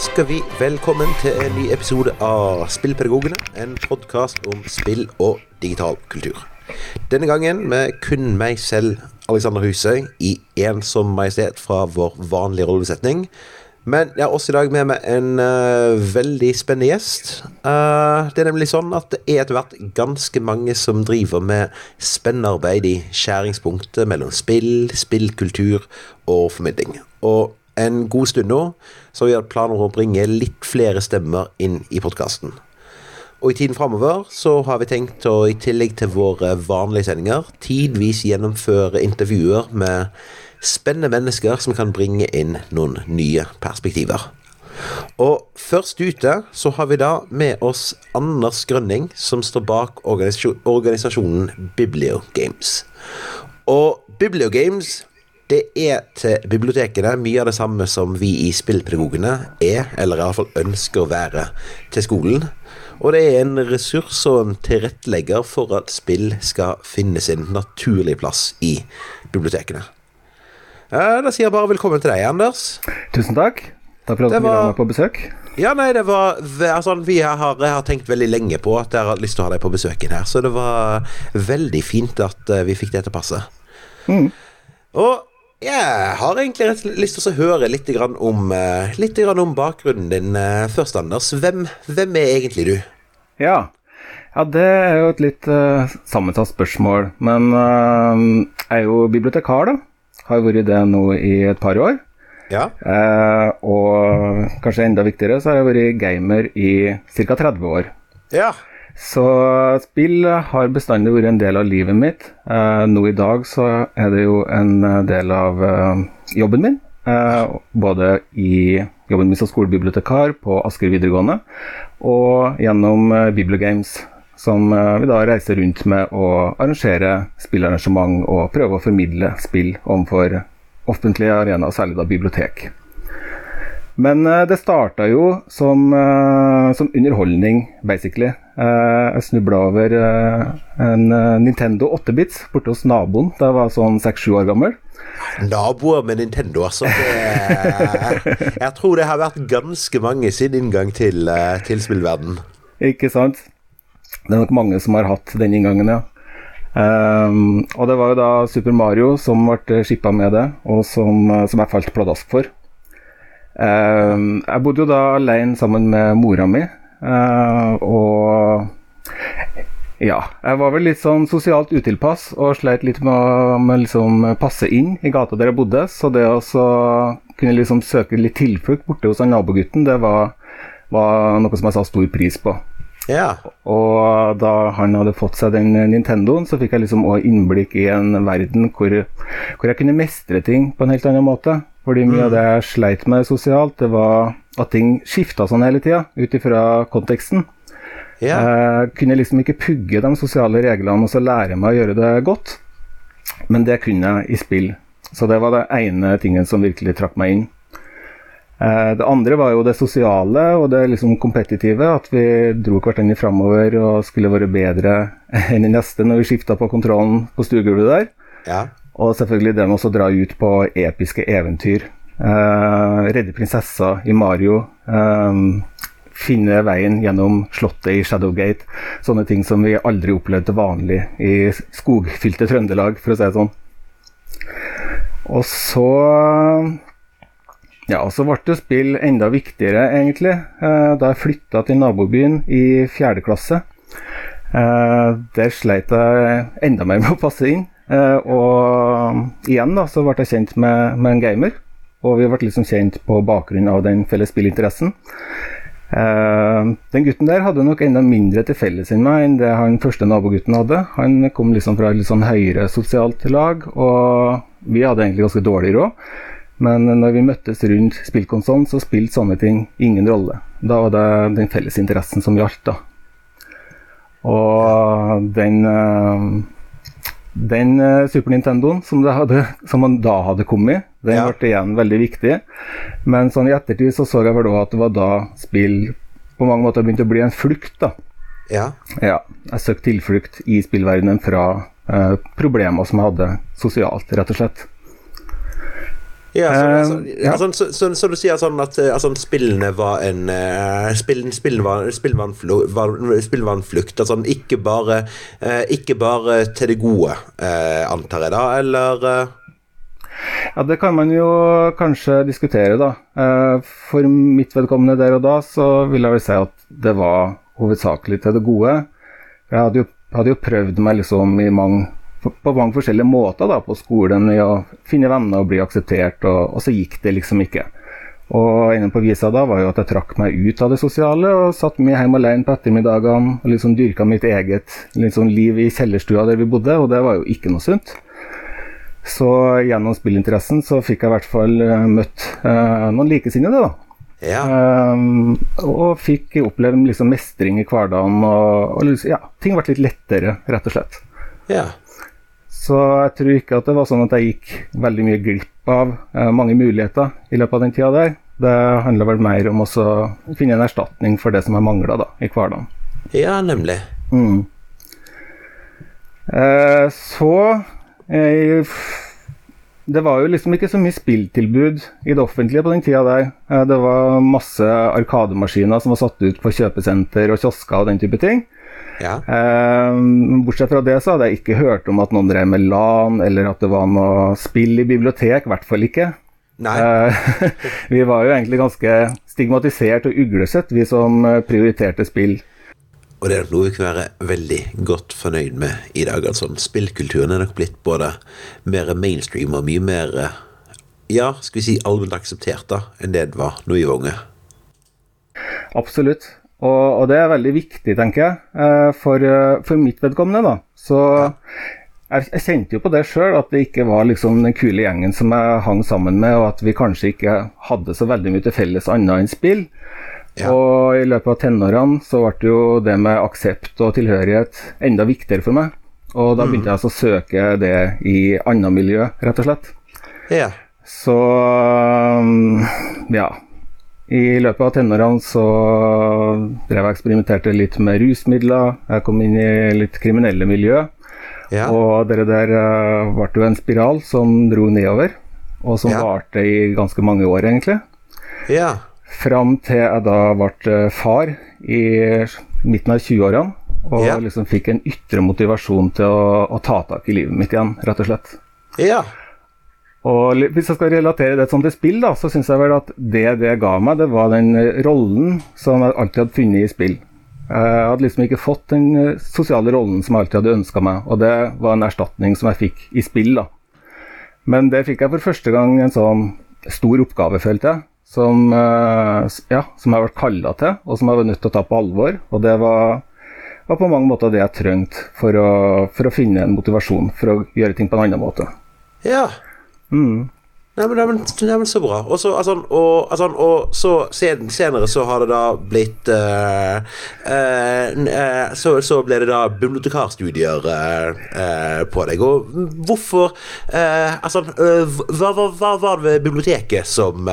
ønsker vi velkommen til en ny episode av Spillpedagogene. En podkast om spill og digital kultur. Denne gangen med kun meg selv, Alexander Husøy, i ensom majestet fra vår vanlige rollebesetning. Men jeg har også i dag med meg en uh, veldig spennende gjest. Uh, det er nemlig sånn at det er etter hvert ganske mange som driver med spennarbeid i skjæringspunktet mellom spill, spillkultur og formidling. Og en god stund nå så vi har planer om å bringe litt flere stemmer inn i podkasten. Og i tiden framover så har vi tenkt å, i tillegg til våre vanlige sendinger, tidvis gjennomføre intervjuer med spennende mennesker som kan bringe inn noen nye perspektiver. Og først ute så har vi da med oss Anders Grønning, som står bak organisasjonen Bibliogames. Og Bibliogames det er til bibliotekene mye av det samme som vi i Spillpedagogene er, eller iallfall ønsker å være, til skolen. Og det er en ressurs og en tilrettelegger for at spill skal finne sin naturlige plass i bibliotekene. Da sier jeg bare velkommen til deg, Anders. Tusen takk. Takk for at du ville ha meg på besøk. Ja, nei, det var altså, vi har, Jeg har tenkt veldig lenge på at jeg har lyst til å ha deg på besøk her, så det var veldig fint at uh, vi fikk det til å passe. Mm. Og jeg har egentlig lyst til å høre litt om, uh, litt om bakgrunnen din uh, først, Anders. Hvem, hvem, er egentlig du? Ja. ja, det er jo et litt sammensatt spørsmål. Men jeg er jo bibliotekar, da. Har vært det nå i et par år. Ja. Eh, og kanskje enda viktigere, så har jeg vært gamer i ca. 30 år. Ja. Så spill har bestandig vært en del av livet mitt. Eh, nå i dag så er det jo en del av eh, jobben min. Eh, både i jobben min som skolebibliotekar på Asker videregående og gjennom eh, Bibliogames som eh, vi da reiser rundt med å arrangere spillarrangement og prøve å formidle spill overfor offentlige arenaer, særlig da bibliotek. Men eh, det starta jo som, eh, som, underholdning, basically. Jeg snubla over en Nintendo 8-bits borte hos naboen da jeg var sånn 6-7 år gammel. Naboer med Nintendo, altså. Det, jeg tror det har vært ganske mange sin inngang til, til spillverden. Ikke sant. Det er nok mange som har hatt den inngangen, ja. Um, og det var jo da Super Mario som ble skippa med det, og som, som jeg falt pladask for. Um, jeg bodde jo da alene sammen med mora mi, uh, og ja, jeg var vel litt sånn sosialt utilpass og sleit litt med å med liksom passe inn i gata der jeg bodde. Så det å kunne liksom søke litt tilflukt borte hos han nabogutten, det var, var noe som jeg sa stor pris på. Ja. Og da han hadde fått seg den Nintendoen, så fikk jeg liksom òg innblikk i en verden hvor, hvor, jeg kunne mestre ting på en helt annen måte. Fordi mye mm. av det jeg sleit med sosialt, det var at ting skifta sånn hele tida, ut ifra konteksten. Ja. Jeg kunne liksom ikke pugge de sosiale reglene og så lære meg å gjøre det godt, men det kunne jeg i spill. Så det var det ene tingen som virkelig trakk meg inn. Eh, det andre var jo det sosiale og det liksom kompetitive. At vi dro hverandre framover og skulle være bedre enn de neste når vi skifta på kontrollen på stuegulvet der. Ja. Og selvfølgelig det med å dra ut på episke eventyr. Uh, redde prinsessa i Mario. Um, finne veien gjennom slottet i Shadowgate. Sånne ting som vi aldri opplevde vanlig i skogfylte Trøndelag, for å si det sånn. Og så ja, så ble det spill enda viktigere, egentlig, uh, da jeg flytta til nabobyen i fjerde klasse. Der sleit jeg enda mer med å passe inn. Eh, og igjen da, så ble jeg kjent med, med en gamer, og vi ble liksom kjent på bakgrunn av den felles spillinteressen. Den gutten der hadde nok enda mindre til felles enn meg enn det han første nabogutten hadde. Han kom liksom fra et litt sånn høyere sosialt lag, og vi hadde egentlig ganske dårlig råd. Men når vi møttes rundt spillkonsollen, så spilte sånne ting ingen rolle. Da var det den felles interessen som gjaldt, da. Og den eh, den eh, Super Nintendoen som, hadde, som da hadde kommet, den ja. ble igjen veldig viktig. Men sånn i ettertid så så jeg vel òg at det var da spill på mange måter begynte å bli en flukt, da. Ja. ja jeg søkte tilflukt i spillverdenen fra eh, problemer som jeg hadde sosialt, rett og slett. Ja, så, Eh, ja. altså, så, så, så du sier sånn at eh, altså, spillene var en uh, spillene, spillene var, spillene var en flu, var, spillene var en flukt. Altså, ikke, bare, eh, ikke bare til det gode, antar jeg da, eller Ja, Det kan man jo kanskje diskutere, da. For mitt vedkommende der og da, så vil jeg vel si at det var hovedsakelig til det gode. Jeg hadde jo, hadde jo prøvd meg liksom i mange, på, mange forskjellige måter da, på skolen i å finne venner og bli akseptert, og, og så gikk det liksom ikke. Og enden på visa da var jo at jeg trakk meg ut av det sosiale og satt meg hjemme alene på ettermiddagene og liksom dyrka mitt eget liksom, liv i kjellerstua der vi bodde, og det var jo ikke noe sunt. Så gjennom spillinteressen så fikk jeg i hvert fall eh, møtt eh, noen likesinnede, da. Ja. Ehm, og fikk oppleve liksom mestring i hverdagen, og, og liksom, ja, ting ble litt lettere, rett og slett. ja. Så jeg tror ikke at det var sånn at jeg gikk veldig mye glipp av eh, mange muligheter i løpet av den tida der. Det handla vel mer om å finne en erstatning for det som jeg mangla i hverdagen. Ja, nemlig. Mm. Eh, så jeg, Det var jo liksom ikke så mye spilltilbud i det offentlige på den tida der. Eh, det var masse arkademaskiner som var satt ut på kjøpesenter og kiosker og den type ting. Ja. Eh, bortsett fra det så hadde jeg ikke hørt om at noen drev med LAN, eller at det var noe spill i bibliotek. I hvert fall ikke. Eh, vi var jo egentlig ganske stigmatisert og uglesett, vi som eh, prioriterte spill. Og det er nok noe vi kan være veldig godt fornøyd med i dag. Altså, spillkulturen er nok blitt både mer mainstream og mye mer eh, ja, skal vi si allment akseptert da, enn det det var da vi var unge. Absolutt. Og, og det er veldig viktig, tenker jeg, eh, for, eh, for mitt vedkommende. da. Så jeg, jeg kjente jo på det sjøl, at det ikke var liksom den kule gjengen som jeg hang sammen med, og at vi kanskje ikke hadde så veldig mye til felles annet enn spill. Ja. Og i løpet av tenårene så ble jo det med aksept og tilhørighet enda viktigere for meg. Og da begynte jeg altså å søke det i annet miljø, rett og slett. Ja. Så um, ja. I løpet av tenårene så drev jeg eksperimenterte litt med rusmidler. Jeg kom inn i litt kriminelle miljø. Ja. Og det der eh, ble jo en spiral som dro nedover, og som Ja. varte i ganske mange år, egentlig. ja. Fram til jeg da ble eh, far i midten av 20-årene. Og Ja. liksom fikk en ytre motivasjon til å, å ta tak i livet mitt igjen, rett og slett. Ja. Og hvis jeg skal relatere det sånn til spill, da, så syns jeg vel at det det ga meg, det var den eh, rollen som jeg alltid hadde funnet i spill. Jeg hadde liksom ikke fått den eh, sosiale rollen som jeg alltid hadde ønska meg, og det var en erstatning som jeg fikk i spill, da. Men det fikk jeg for første gang en sånn stor oppgave, følte jeg, som, eh, ja, som jeg ble kalla til, og som jeg var nødt til å ta på alvor. Og det var, var på mange måter det jeg trengte for å, for å finne en motivasjon for å gjøre ting på en annen måte. Ja. Mm. Nei, men, nei, men, nei, men så bra. Og så, altså, og, altså, og så sen, senere så har det da blitt uh, uh, eh, så, så ble det da bibliotekarstudier eh, på deg. Og hvorfor Altså, hva, hva, hva var det ved biblioteket som,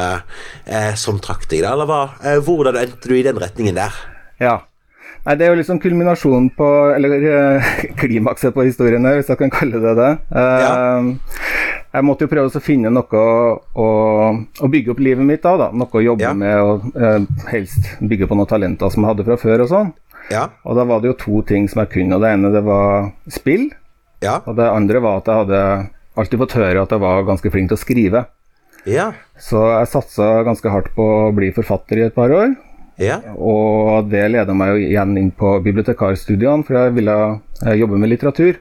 som trakk deg, da? Eller hva, hvordan endte du i den retningen der? Ja. Nei, Det er jo liksom kulminasjonen på Eller klimakset på historien her, hvis jeg kan kalle det det. Eh, Jeg måtte jo prøve å finne noe å, å bygge opp livet mitt av. da, Noe å jobbe Ja. med, og eh, helst bygge på noen talenter som jeg hadde fra før. Og sånn. Ja. Og da var det jo to ting som jeg kunne. og Det ene det var spill, Ja. og det andre var at jeg hadde alltid fått høre at jeg var ganske flink til å skrive. Ja. Så jeg satsa ganske hardt på å bli forfatter i et par år. Ja. Og det leda meg jo igjen inn på bibliotekarstudiene, for jeg ville eh, jobbe med litteratur.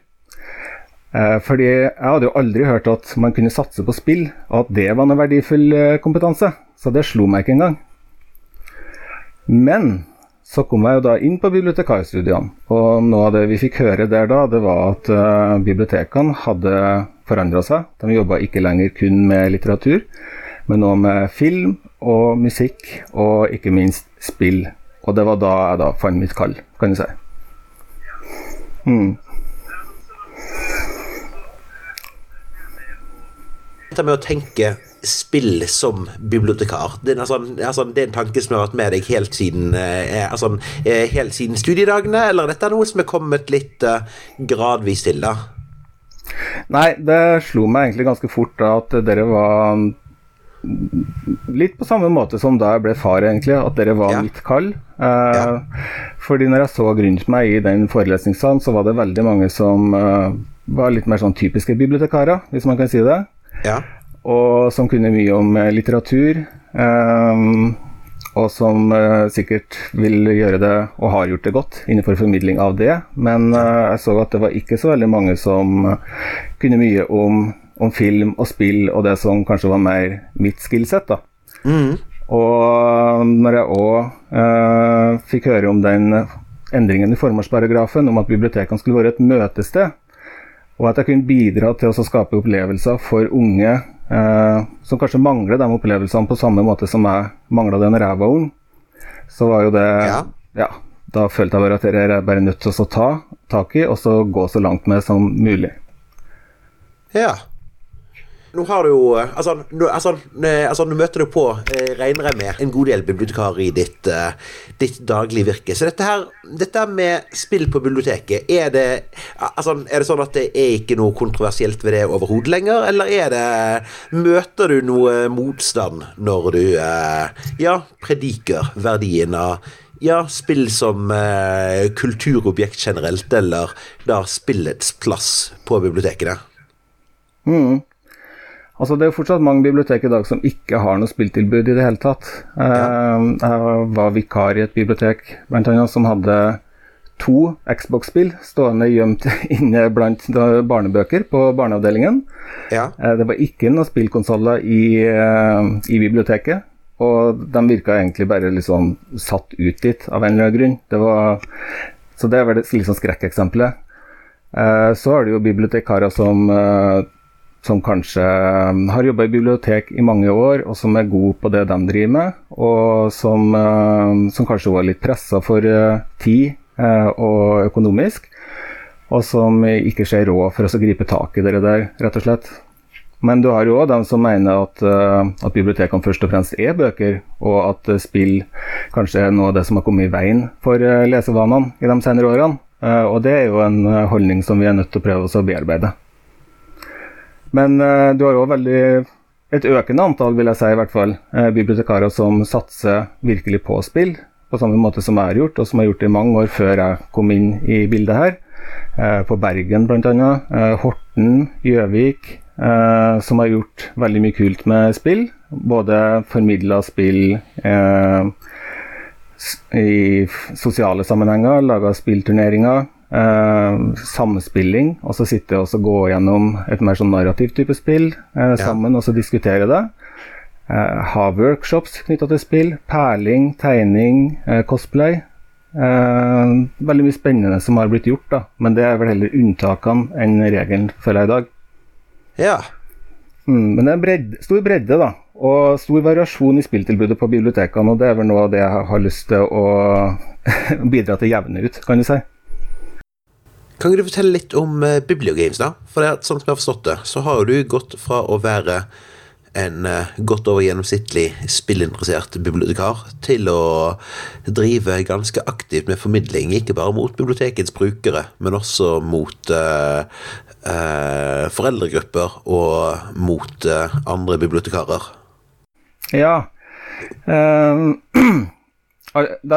Eh, Fordi jeg hadde jo aldri hørt at man kunne satse på spill, og at det var noe verdifull eh, kompetanse. Så det slo meg ikke engang. Men så kom jeg jo da inn på bibliotekarstudiene, og noe av det vi fikk høre der da, det var at eh, bibliotekene hadde forandra seg. De jobba ikke lenger kun med litteratur, men òg med film og musikk, og ikke minst spill. Og det var da jeg da fant mitt kall, kan du si. Mm. Dette med å tenke spill som bibliotekar, det er, sånn, altså, det er en tanke som har vært med deg helt siden, eh, altså, eh, helt siden studiedagene, eller dette er noe som er kommet litt eh, gradvis til, da? Nei, det slo meg egentlig ganske fort da at dere var litt på samme måte som da jeg ble far, egentlig, at dere var Ja. mitt kall. Eh, Ja. Fordi når jeg så rundt meg i den forelesningssalen, så var det veldig mange som eh, var litt mer sånn typiske bibliotekarer, hvis man kan si det. Ja. Og som kunne mye om eh, litteratur. eh, og som eh, sikkert vil gjøre det, og har gjort det godt, innenfor formidling av det. Men eh, jeg så at det var ikke så veldig mange som kunne mye om, om film og spill, og det som kanskje var mer mitt skillset. da. Mm. Og når jeg òg fikk høre om den endringen i formålsparagrafen, om at bibliotekene skulle være et møtested, og at jeg kunne bidra til å skape opplevelser for unge eh, som kanskje mangler de opplevelsene på samme måte som jeg mangla det når jeg var ung, så var jo det Ja. ja da følte jeg bare at dette er jeg bare nødt til å ta tak i, og så gå så langt med som mulig. Ja. Nå har du jo Altså, nå, altså, altså, nå møter du på, eh, regner jeg med, en god del bibliotekarer i ditt, eh, ditt daglige virke. Så dette her dette med spill på biblioteket, er det Altså, er det sånn at det er ikke noe kontroversielt ved det overhodet lenger, eller er det Møter du noe motstand når du eh, ja, prediker verdien av ja, spill som eh, kulturobjekt generelt, eller da spillets plass på bibliotekene? Mm. Altså Det er jo fortsatt mange bibliotek i dag som ikke har noe spilltilbud i det hele tatt. Ja. Jeg var vikar i et bibliotek blant annet, som hadde to Xbox-spill stående gjemt inne blant barnebøker på barneavdelingen. Ja. Eh, Det var ikke noen spillkonsoller i, eh, i biblioteket. Og de virka egentlig bare litt sånn satt ut dit, av en eller annen grunn. Det var, så det er vel sånn skrekkeksempelet. Eh, Så har du jo bibliotekarer som, eh, som kanskje eh, har jobba i bibliotek i mange år, og som er gode på det de driver med, og som, eh, som kanskje var litt pressa for eh, tid eh, og økonomisk, og som ikke ser råd for å gripe tak i det der, rett og slett. Men du har jo òg dem som mener at, eh, at bibliotekene først og fremst er bøker, og at spill kanskje er noe av det som har kommet i veien for lesevanene i de senere årene. Og det er jo en holdning som vi er nødt til å prøve oss å bearbeide. Men eh, du har jo veldig et økende antall, vil jeg si i hvert fall, eh, bibliotekarer som satser virkelig på spill, på samme måte som jeg har gjort, og som jeg har gjort i mange år før jeg kom inn i bildet her. Eh, på Bergen bl.a. Horten, Gjøvik, som har gjort veldig mye kult med spill. Både formidla spill i sosiale sammenhenger, laga spillturneringer, samspilling, og så sitte og så gå gjennom et mer sånn narrativ type spill eh, sammen, og så diskutere det. Eh, ha workshops knytta til spill, perling, tegning, eh, cosplay. Eh, veldig mye spennende som har blitt gjort, da. men det er vel heller unntakene enn regelen, føler jeg i dag. Ja. Mm, men det er bredd, stor bredde, da. Og stor variasjon i spilltilbudet på bibliotekene, og det er vel noe av det jeg har lyst til å bidra til jevne ut, kan du si. Kan du fortelle litt om uh, Bibliogames, da? For det, er- sånn som jeg har forstått det, så har du gått fra å være en uh, godt over gjennomsnittlig spillinteressert bibliotekar til å drive ganske aktivt med formidling, ikke bare mot bibliotekets brukere, men også mot uh, foreldregrupper og mot andre bibliotekarer. Ja. da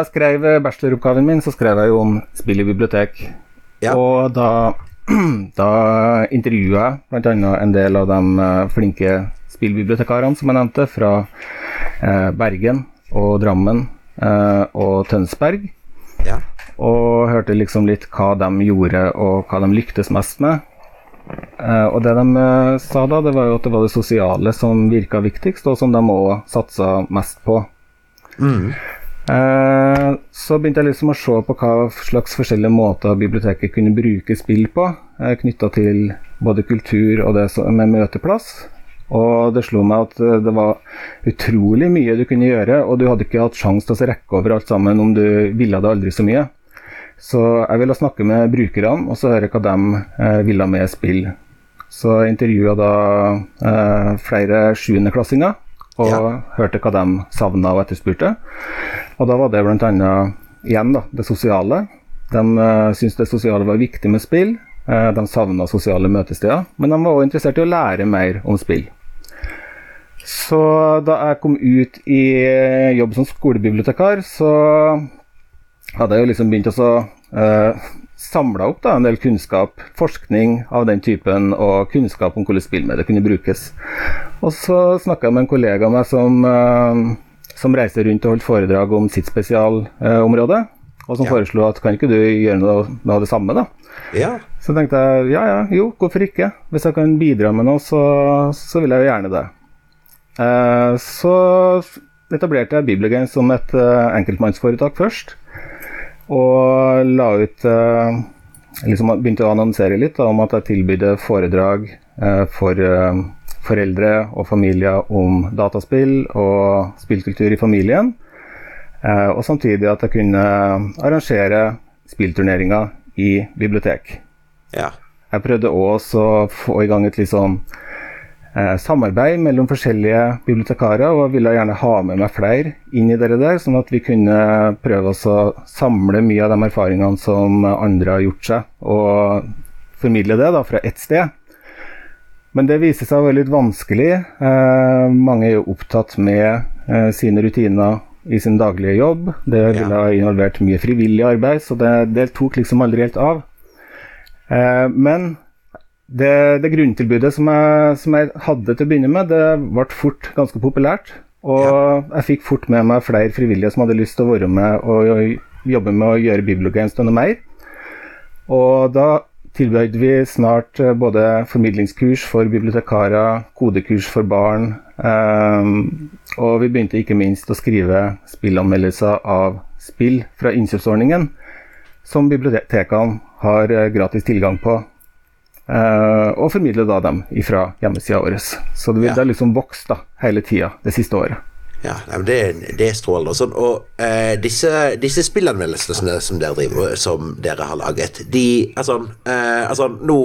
jeg skrev bacheloroppgaven min, så skrev jeg jo om spill i bibliotek. Ja. Og da, da intervjua jeg bl.a. en del av de eh, flinke spillbibliotekarene som jeg nevnte, fra eh, Bergen og Drammen eh, og Tønsberg. Ja. Og hørte liksom litt hva de gjorde, og hva de lyktes mest med. Eh, og det de eh, sa da, det var jo at det var det sosiale som virka viktigst, og som de òg satsa mest på. Mm. Eh, så begynte jeg liksom å se på hva slags forskjellige måter biblioteket kunne bruke spill på, eh, knytta til både kultur og det med møteplass. Og det slo meg at eh, det var utrolig mye du kunne gjøre, og du hadde ikke hatt sjanse til å rekke over alt sammen om du ville det aldri så mye. Så jeg ville snakke med brukerne og så høre hva de ville med spill. Så jeg intervjua da eh, flere sjuendeklassinger og Ja. hørte hva de savna og etterspurte. Og da var det bl.a. igjen da, det sosiale. De uh, syntes det sosiale var viktig med spill. Uh, de savna sosiale møtesteder, men de var også interessert i å lære mer om spill. Så da jeg kom ut i jobb som skolebibliotekar, så hadde jeg jo liksom begynt å uh, samle opp da, en del kunnskap, forskning av den typen, og kunnskap om hvordan spillmedier kunne brukes. Og så snakka jeg med en kollega av meg som, uh, som reiser rundt og holdt foredrag om sitt spesialområde. Uh, og som ja. foreslo at kan ikke du gjøre noe, noe av det samme, da? Ja. Så tenkte jeg ja ja, jo, hvorfor ikke? Hvis jeg kan bidra med noe, så, så vil jeg jo gjerne det. Eh, så etablerte jeg Bibliogames som et uh, enkeltmannsforetak først. Og la ut uh, liksom Begynte å annonsere litt da, om at jeg tilbydde foredrag uh, for foreldre og familier om dataspill og spillkultur i familien. og samtidig at jeg kunne arrangere spillturneringer i bibliotek. Ja. Jeg prøvde også å få i gang et litt sånn eh, samarbeid mellom forskjellige bibliotekarer, og ville gjerne ha med meg flere inn i det der, sånn at vi kunne prøve å samle mye av de erfaringene som andre har gjort seg, og formidle det da fra ett sted. Men det viser seg å være litt vanskelig. Eh, mange er jo opptatt med eh, sine rutiner i sin daglige jobb. Det ville ha involvert mye frivillig arbeid, så det, det tok liksom aldri helt av. Eh, men det, det grunntilbudet som jeg, som jeg, hadde til å begynne med, det ble fort ganske populært. Og ja. jeg fikk fort med meg flere frivillige som hadde lyst til å være med og jobbe med å gjøre Bibliogames til noe mer. Og da tilbød vi snart eh, både formidlingskurs for bibliotekarer, kodekurs for barn, um, og vi begynte ikke minst å skrive spillanmeldelser av spill fra innkjøpsordningen, som bibliotekene har eh, gratis tilgang på. Uh, og formidle da dem fra hjemmesida vår. Så det, ja. det har liksom vokst da, hele tida det siste året. Ja, det, det er strålende. Og, sånn. og uh, disse, disse spillanmeldelsene som dere driver som dere har laget, de Altså, uh, altså nå,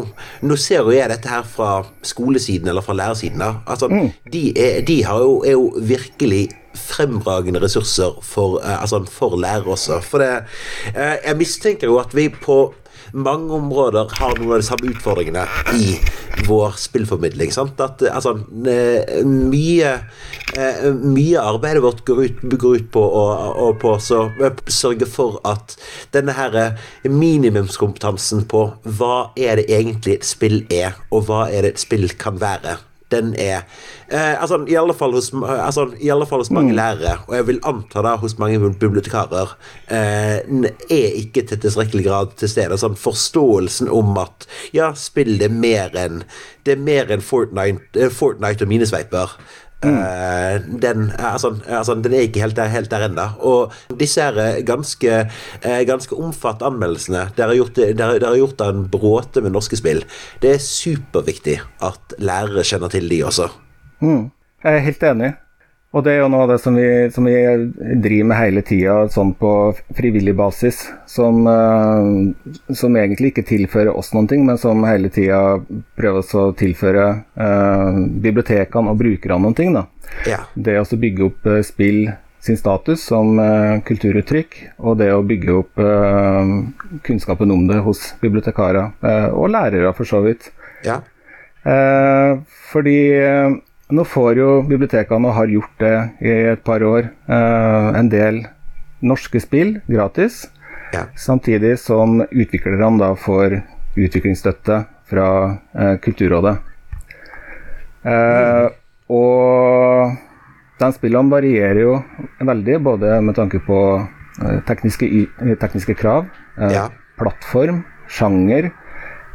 nå, ser jo jeg dette her fra skolesiden eller fra lærersiden. altså, mm. de, er, de jo, er jo virkelig fremragende ressurser for, altså, for lærere også. For det, jeg mistenker jo at vi på mange områder har noen av de samme utfordringene i vår spillformidling. Sant? At altså, mye, eh, mye arbeidet vårt går ut, går ut på å på så, sørge for at denne her minimumskompetansen på hva er det egentlig et spill er, og hva er det et spill kan være den er eh, altså, i, alle fall hos, altså, i alle fall hos mange mm. lærere, og jeg vil anta da hos mange bibliotekarer, eh, er ikke til tilstrekkelig grad til stede. Sånn forståelsen om at ja, spill er mer enn det er mer enn Fortnite, eh, Fortnite og minesveiper. Mm. Den, altså, altså, den, er ikke helt der, helt der ennå. Og disse her ganske, eh, ganske omfattende anmeldelsene Dere har gjort, der, gjort en bråte med norske spill. Det er superviktig at lærere kjenner til de også. Mm. Jeg er helt enig. Og det er jo noe av det som vi, som vi driver med hele tida, sånn på frivillig basis. Som, uh, som, egentlig ikke tilfører oss noen ting, men som hele tida prøver å tilføre uh, bibliotekene og brukerne noen ting. Ja. Det å bygge opp uh, spill sin status som kulturuttrykk, og det å bygge opp kunnskapen om det hos bibliotekarer, og lærere for så vidt. Ja. fordi nå får jo bibliotekene, og har gjort det i et par år, eh, en del norske spill gratis. Ja. Samtidig som utviklerne da får utviklingsstøtte fra eh, Kulturrådet. Eh, og de spillene varierer jo veldig, både med tanke på tekniske, tekniske, krav, ja. plattform, sjanger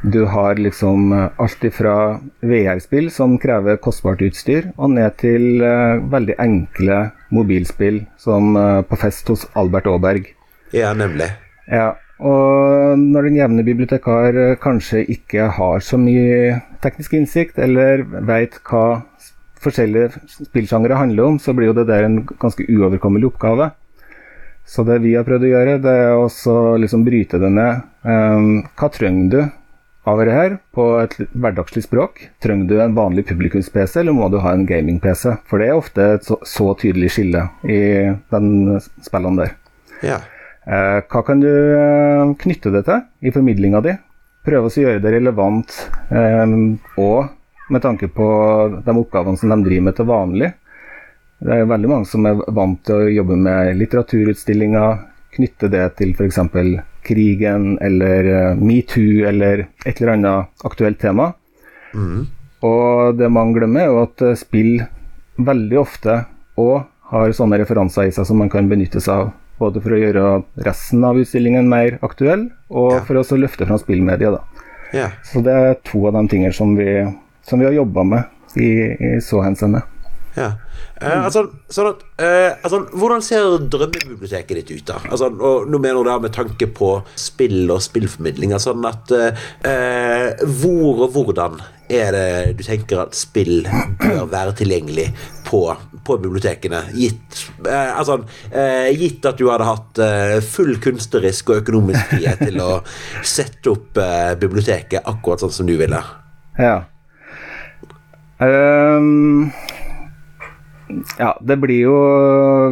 du har liksom eh, alt ifra VR-spill som krever kostbart utstyr, og ned til uh, veldig enkle mobilspill som uh, på fest hos Albert Aaberg. Ja, nemlig. Ja, og når den jevne bibliotekar kanskje ikke har så mye teknisk innsikt, eller veit hva forskjellige spillsjangere handler om, så blir jo det der en ganske uoverkommelig oppgave. Så det vi har prøvd å gjøre, det er også liksom bryte det ned. Um, hva trenger du av her på et hverdagslig språk. Trenger du en vanlig publikums-PC, eller må du ha en gaming-PC? For det er ofte et så, så tydelig skille i den spillene der. Ja. Eh, hva kan du eh, knytte det til i formidlinga di? Prøve å gjøre det relevant eh, og med tanke på de oppgavene som de driver med til vanlig. Det er veldig mange som er vant til å jobbe med litteraturutstillinger, knytte det til f.eks. krigen eller eh, metoo eller et eller annet aktuelt tema. Mm. Og det man glemmer, er jo at eh, spill veldig ofte òg har sånne referanser i seg som man kan benytte seg av. Både for å gjøre resten av utstillingen mer aktuell, og Ja. for å løfte fram spillmedia. da. Ja. Så det er to av de tingene som vi, som vi har jobba med i, i så henseende. Ja. Eh, altså, sånn at, eh, altså, hvordan ser drømmebiblioteket ditt ut, da? Altså, og nå mener du da med tanke på spill og spillformidling. Altså, sånn at eh, Hvor og hvordan er det du tenker at spill bør være tilgjengelig på, på bibliotekene? Gitt, eh, altså, eh, gitt at du hadde hatt eh, full kunstnerisk og økonomisk frihet til å sette opp biblioteket akkurat sånn som du ville. Ja. Ehm, ja, det blir jo,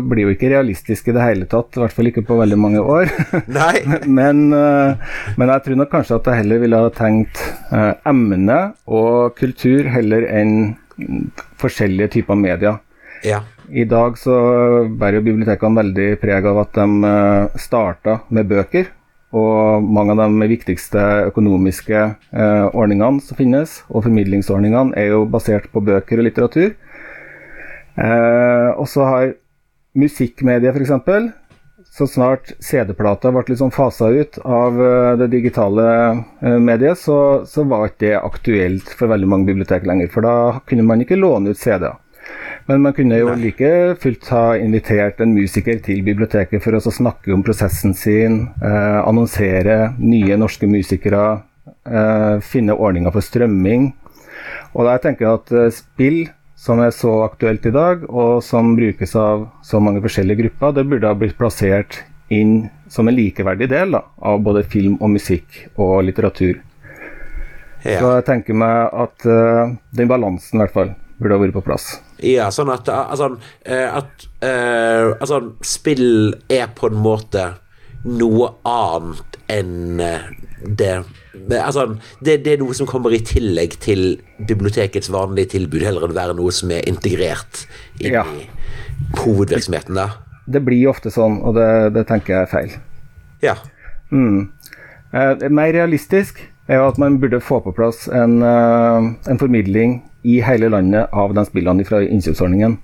blir jo ikke realistisk i det hele tatt. I hvert fall ikke på veldig mange år. Nei? men, eh, men jeg tror nok kanskje at jeg heller ville ha tenkt eh, emne og kultur heller enn forskjellige typer medier. Ja. I dag så bærer jo bibliotekene veldig preg av at de uh, starta med bøker. Og mange av de viktigste økonomiske eh, ordningene som finnes, og formidlingsordningene, er jo basert på bøker og litteratur. Eh, og så har musikkmediet f.eks. Så snart CD-plata ble sånn fasa ut av eh, det digitale eh, mediet, så, så var ikke det aktuelt for veldig mange bibliotek lenger. For da kunne man ikke låne ut CD-er. Men man kunne jo like fullt ha invitert en musiker til biblioteket for å snakke om prosessen sin, eh, annonsere nye norske musikere, eh, finne ordninger for strømming. Og da tenker jeg at eh, spill, som er så aktuelt i dag, og som brukes av så mange forskjellige grupper, det burde ha blitt plassert inn som en likeverdig del da, av både film og musikk og litteratur. Ja. Så jeg tenker meg at uh, den balansen i hvert fall burde ha vært på plass. Ja, sånn at, altså, eh, at uh, altså, spill er på en måte noe annet enn eh, det Altså, det, det er noe som kommer i tillegg til bibliotekets vanlige tilbud, heller enn være noe som er integrert i Ja. hovedvirksomheten. da Det blir ofte sånn, og det, det tenker jeg er feil. Ja. Mm. Eh, mer realistisk er jo at man burde få på plass en, eh, en formidling i hele landet av de spillene fra innkjøpsordningen.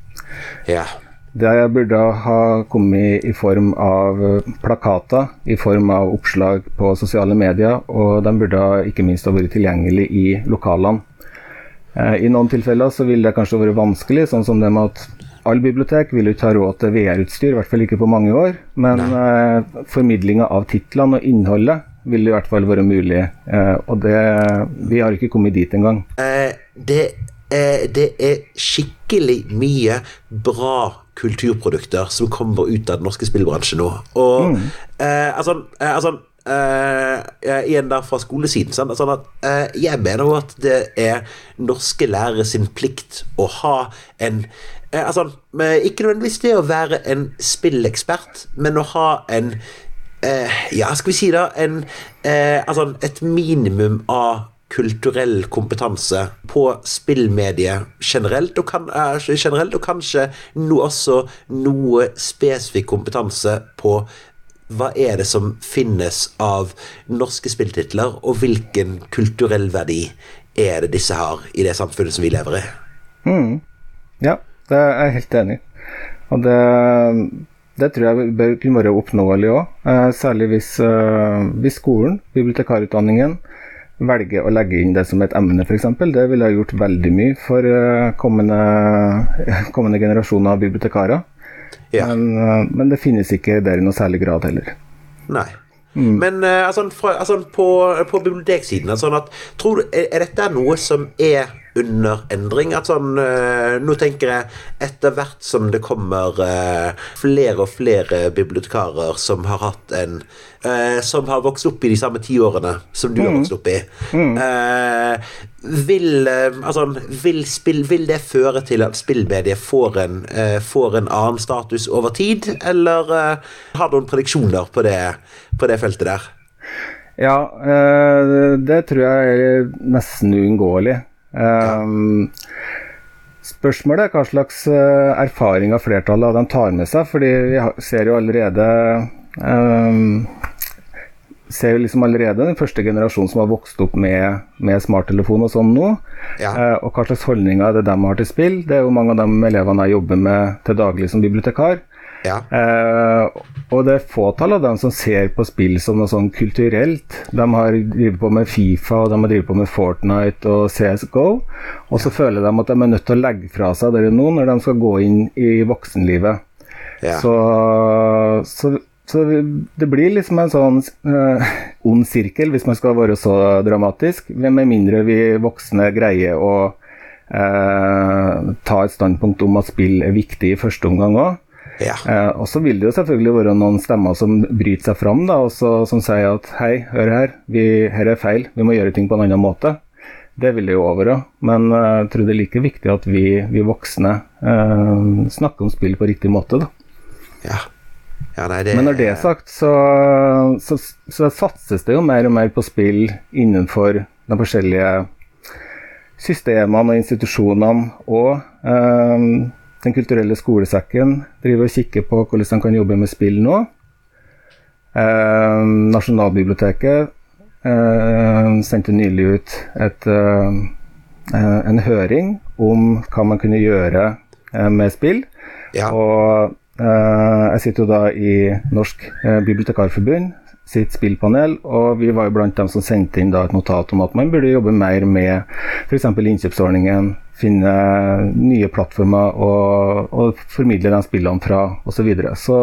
ja. Det burde ha kommet i form av plakater, i form av oppslag på sosiale medier, og de burde ikke minst ha vært tilgjengelig i lokalene. Eh, I noen tilfeller så vil det kanskje være vanskelig, sånn som det med at all bibliotek vil jo ikke ha råd til VR-utstyr, i hvert fall ikke på mange år. Men eh, formidlinga av titlene og innholdet vil i hvert fall være mulig. Eh, og det, vi har ikke kommet dit engang. Eh, det, eh, det er skikkelig mye bra kulturprodukter som kommer ut av den norske spillbransjen nå. Og eh, altså, eh, altså eh, Igjen der fra skolesiden. Sånn, sånn at eh, jeg mener jo at det er norske lærere sin plikt å ha en eh, altså, eh, Ikke nødvendigvis det å være en spillekspert, men å ha en eh, Ja, skal vi si det en, eh, Altså et minimum av kulturell kompetanse på spillmediet generelt, og, kan, eh, generelt, og kanskje no, også noe spesifikk kompetanse på hva er det som finnes av norske spilltitler, og hvilken kulturell verdi er det disse har i det samfunnet som vi lever i? Ja, det er jeg helt enig i. Og det, det tror jeg bør kunne være oppnåelig òg. Eh, særlig hvis, eh, hvis skolen, bibliotekarutdanningen, velger å legge inn det som et emne, f.eks. Det ville ha gjort veldig mye for eh, kommende, kommende generasjoner av bibliotekarer. Ja. Men, eh, men det finnes ikke der i noe særlig grad heller. Nei. Men eh, altså, fra, altså, på, på biblioteksiden altså, at, tror er, er dette noe som er under endring? At sånn, eh, nå tenker jeg etter hvert som det kommer eh, flere og flere bibliotekarer som har hatt en eh, Som har vokst opp i de samme tiårene som du har vokst opp i. Eh, vil, altså, vil, spill, vil det føre til at spillmediet får en, får en annen status over tid, eller har du noen prediksjoner på det, på det feltet der? Ja, det tror jeg er nesten uunngåelig. Um, spørsmålet er hva slags erfaring erfaringer flertallet av dem tar med seg, fordi vi ser jo allerede um, ser jo liksom allerede den første generasjonen som har vokst opp med, med smarttelefon og sånn nå. Ja. Eh, og hva slags holdninger er det de har til spill. Det er jo mange av de elevene jeg jobber med til daglig som bibliotekar. Ja. Eh, og det er fåtall av dem som ser på spill som noe sånn kulturelt. De har drevet på med Fifa og de har drevet på med Fortnite og CSGO. Og så ja. føler de at de er nødt til å legge fra seg det nå når de skal gå inn i voksenlivet. Ja. Så, så så det blir liksom en sånn eh, ond sirkel, hvis man skal være så dramatisk. Med mindre vi voksne greier å eh, ta et standpunkt om at spill er viktig i første omgang òg. Ja. Eh, og så vil det jo selvfølgelig være noen stemmer som bryter seg fram, da, også, som sier at hei, hør her, vi, her er feil, vi må gjøre ting på en annen måte. Det vil det jo over òg, men jeg tror det er like viktig at vi, vi voksne snakker om spill på riktig måte. da. Ja. Ja, nei, det... Men når det er sagt, så, så, så, satses det jo mer og mer på spill innenfor de forskjellige systemene og institusjonene. Og um, Den kulturelle skolesekken driver og kikker på hvordan de kan jobbe med spill nå. Eh, Nasjonalbiblioteket eh, sendte nylig ut et, en høring om hva man kunne gjøre med spill. Ja. Og Eh, jeg sitter jo da i Norsk eh, bibliotekarforbund sitt spillpanel, og vi var jo blant dem som sendte inn da et notat om at man burde jobbe mer med f.eks. innkjøpsordningen, finne nye plattformer og, og formidle de spillene fra osv. Så, videre. så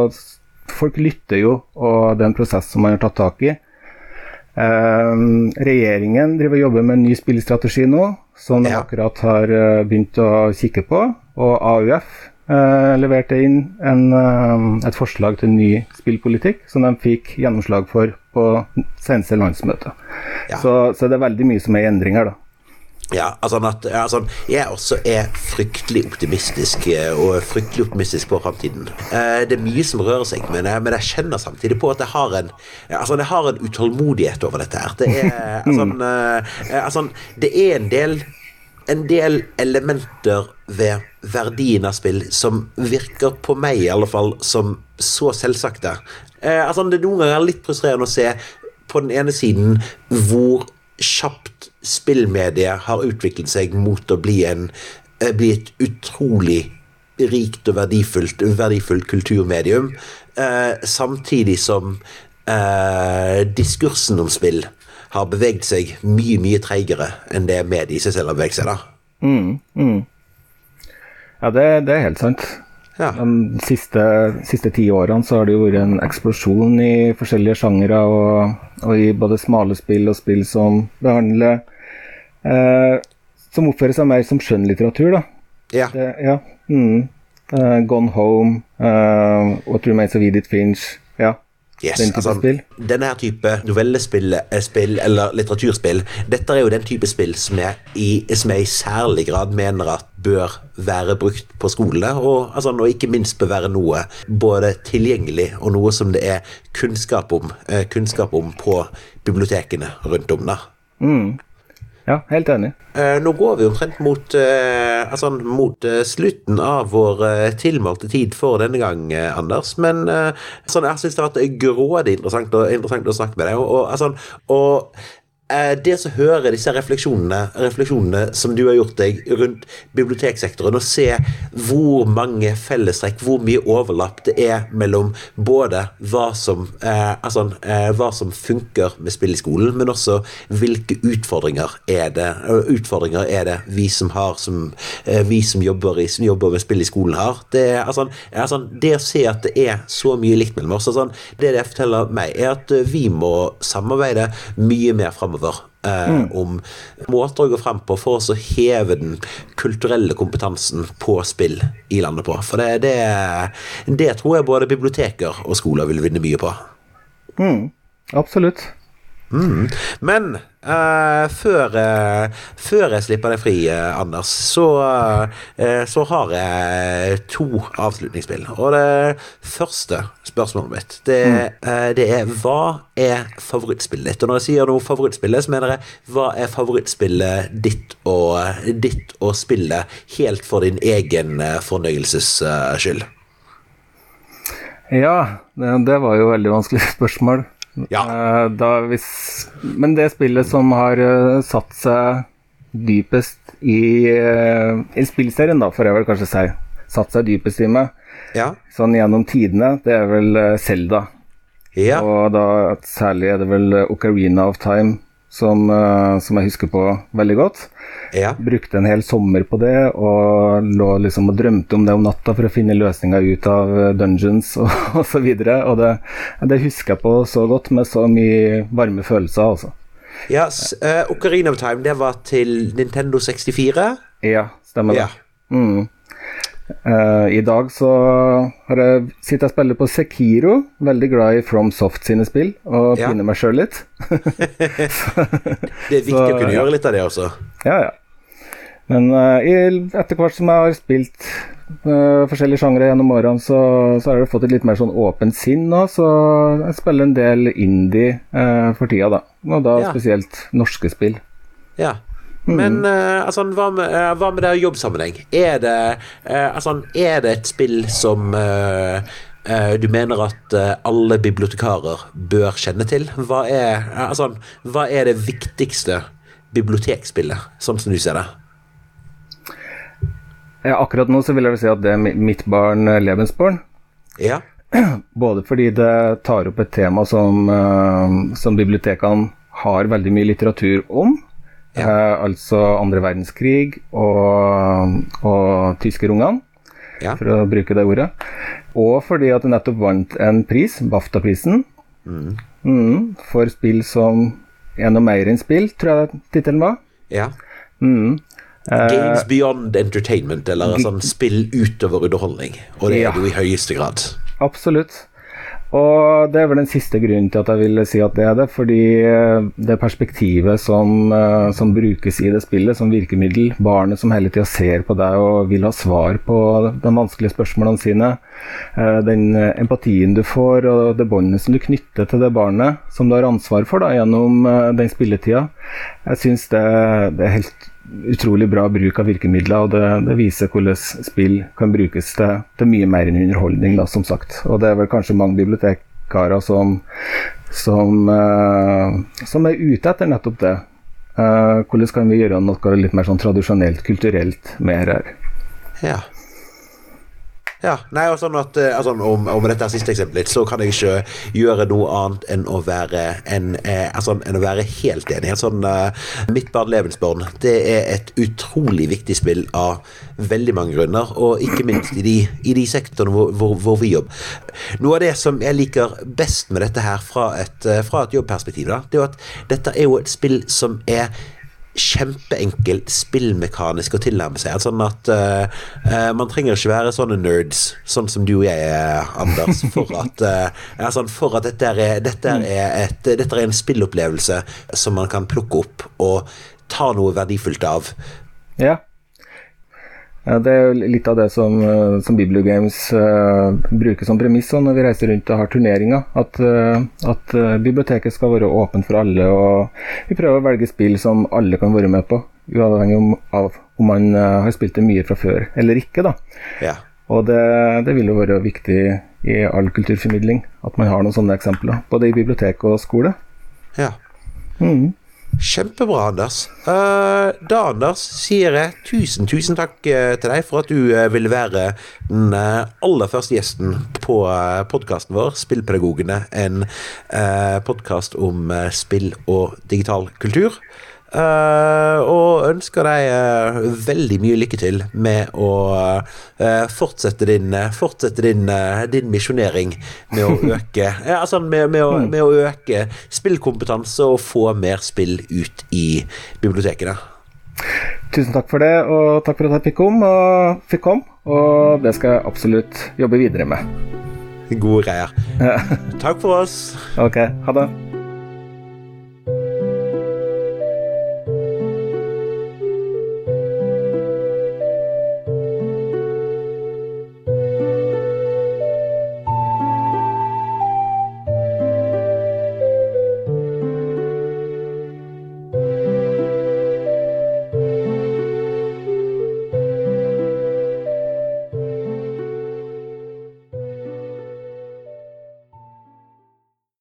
folk lytter jo, og det er en prosess som man har tatt tak i. Um, regjeringen driver og jobber med en ny spillstrategi nå, som de ja. akkurat har begynt å kikke på. Og AUF Uh, leverte inn en, uh, et forslag til ny spillpolitikk som de fikk gjennomslag for på seneste landsmøte. Ja. Så, så, det er veldig mye som er i endring her, da. Ja, altså at altså, Jeg også er fryktelig optimistisk eh, og fryktelig optimistisk på framtiden. Eh, det er mye som rører seg, men jeg, men jeg kjenner samtidig på at jeg har en altså jeg har en utålmodighet over dette her. Det er, altså, eh, altså, det er en del en del elementer ved verdien av spill som virker på meg i alle fall som så selvsagte. Eh, altså Det er noen ganger litt frustrerende å se på den ene siden hvor kjapt spillmediet har utviklet seg mot å bli, en, eh, bli et utrolig rikt og verdifullt, verdifullt kulturmedium, eh, samtidig som eh, diskursen om spill har beveget seg mye, mye treigere enn det mediet i seg selv har beveget seg. da. Mm, mm. Ja, det, det, er helt sant. Ja. De siste, siste, ti årene så har det jo vært en eksplosjon i forskjellige sjangere, og, og, i både smale spill og spill som behandler eh, Som oppfører seg mer som skjønnlitteratur, da. Ja. Det, ja. Mm. Uh, Gone Home, uh, What Remains of Edith Finch. Ja. Yes, den type altså, spill? Denne her type novellespill spill, eller litteraturspill, dette er jo den type spill som jeg, i, som jeg i særlig grad mener at bør være brukt på skolene, og, altså, og ikke minst bør være noe både tilgjengelig og noe som det er kunnskap om, kunnskap om på bibliotekene rundt om. da. Mm. Ja, helt enig. Uh, nå går vi omtrent mot, uh, altså, mot uh, slutten av vår tilmålte tid for denne gang, Anders. Men sånn, jeg syns det har vært grådig interessant, interessant, å snakke med deg. Og, og, altså, og Eh, det som hører disse refleksjonene, refleksjonene som du har gjort deg rundt biblioteksektoren, og se hvor mange fellestrekk, hvor mye overlapp det er mellom både hva som, eh, altså, eh, hva som funker med spill i skolen, men også hvilke utfordringer er det, utfordringer er det vi som har som, eh, vi som jobber, i, som jobber, med spill i skolen har. Det, altså, altså, det å se at det er så mye likt mellom oss, altså, det det forteller meg, er at vi må samarbeide mye mer framover over eh, mm. om måter å gå frem på for å heve den kulturelle kompetansen på spill i landet på. For det, det, det tror jeg både biblioteker og skoler vil vinne mye på. Mm. Absolutt. Mm. Men uh, før, uh, før, jeg slipper deg fri, uh, Anders, så, så, har jeg to avslutningsspill. Og det første spørsmålet mitt, det, mm. det, er hva er favorittspillet ditt? Og når jeg sier noe favorittspillet, så mener jeg hva er favorittspillet ditt og ditt å spille helt for din egen fornøyelses skyld? Ja, det, det var jo veldig vanskelig spørsmål. Ja. Eh, da, hvis, men det spillet som har uh, satt seg dypest i, uh, i spillserien, da, får jeg vel kanskje si, satt seg dypest i meg, ja. sånn gjennom tidene, det er vel Selda. Ja. Og da særlig er det vel Ocarina of Time som, som jeg husker på veldig godt. Ja. Brukte en hel sommer på det og lå liksom og drømte om det om natta for å finne løsninger ut av eh, dungeons og, og så. Og det, det, husker jeg på så godt, med så mye varme følelser, altså. Ja, uh, Ocarina of Time, det var til Nintendo 64? Ja, stemmer det. Ja. Mm. Uh, I dag så har jeg sitter jeg og spiller på Sekiro. Veldig glad i From Soft sine spill, og ja. pinner meg sjøl litt. det er viktig så, å kunne gjøre litt av det også. Ja, ja. Men uh, etter hvert som jeg har spilt uh, forskjellige sjangre gjennom årene, så, så, har jeg fått et litt mer sånn åpent sinn nå. Så jeg spiller en del indie for tida, da. Og da ja. spesielt norske spill. Ja. Mm. Men uh, altså, hva med, uh, hva med det jobbsammenheng? Er det, uh, altså, er det et spill som du mener at alle bibliotekarer bør kjenne til? Hva er, altså, hva er det viktigste bibliotekspillet, sånn som du ser det? Ja, akkurat nå så vil jeg si at det er mitt barn Lebensborn. Ja. Både fordi det tar opp et tema som, som bibliotekene har veldig mye litteratur om. Ja. Eh, altså andre verdenskrig og, og tyskerungene, ja. for å bruke det ordet. Og fordi at du nettopp vant en pris, BAFTA-prisen, mm. mm, for spill som er noe mer enn spill, tror jeg tittelen var. Ja. Mm. Games beyond entertainment, eller sånn spill utover underholdning. Og det er det jo i høyeste grad. Absolutt. Og det er vel den siste grunnen til at jeg vil si at det er det. Fordi eh, det perspektivet som, eh, som brukes i det spillet som virkemiddel, barnet som hele tida ser på deg og vil ha svar på de vanskelige spørsmålene sine, eh, den empatien du får og det båndet som du knytter til det barnet som du har ansvar for da, gjennom den spilletida, jeg syns det, det er helt utrolig bra bruk av virkemidler, og det, det viser hvordan spill kan brukes til, til, mye mer enn underholdning, da, som sagt. Og det er vel kanskje mange bibliotekarer som, som, uh, som er ute etter nettopp det. Uh, hvordan kan vi gjøre noe litt mer sånn tradisjonelt, kulturelt mer her? Ja. Ja, nei, og sånn at eh, altså, om, om, dette er siste eksempelet, så kan jeg ikke gjøre noe annet enn å være, en, eh, altså, enn å være helt enig. Sånn, uh, Mitt barn Levensborn det er et utrolig viktig spill av veldig mange grunner, og ikke minst i de, i de sektorene hvor, hvor, hvor, vi jobber. Noe av det som jeg liker best med dette her fra et, fra et jobbperspektiv, da, det er jo at dette er jo et spill som er kjempeenkelt spillmekanisk å tilnærme seg. Sånn at uh, uh, man trenger ikke være sånne nerds, sånn som du og jeg er, Anders, for at, uh, sånn, for at dette, er, dette, er et, dette er en spillopplevelse som man kan plukke opp og ta noe verdifullt av. Ja. Det er jo litt av det som, eh, som Bibliogames uh, bruker som premiss når vi reiser rundt og har turneringer. At, uh, at uh, biblioteket skal være åpent for alle, og vi prøver å velge spill som alle kan være med på. Uavhengig om, av om man har spilt det mye fra før eller ikke. da. Ja. Og det, det, vil jo være viktig i all kulturformidling at man har noen sånne eksempler. Både i bibliotek og skole. Ja. Mm. Kjempebra, Anders. Uh, da, Anders, sier jeg tusen, tusen takk uh, til deg for at du uh, ville være den aller første gjesten på uh, podkasten vår, Spillpedagogene. En uh, podkast om spill og digital kultur. Uh, og ønsker deg uh, veldig mye lykke til med å uh, fortsette din, fortsette din, din misjonering med å øke altså med, med, å, mm. med, å, øke spillkompetanse og få mer spill ut i bibliotekene. Tusen takk for det, og takk for at jeg fikk komme, og, fikk komme, og det skal jeg absolutt jobbe videre med. Gode greier. takk for oss. Ok, ha det.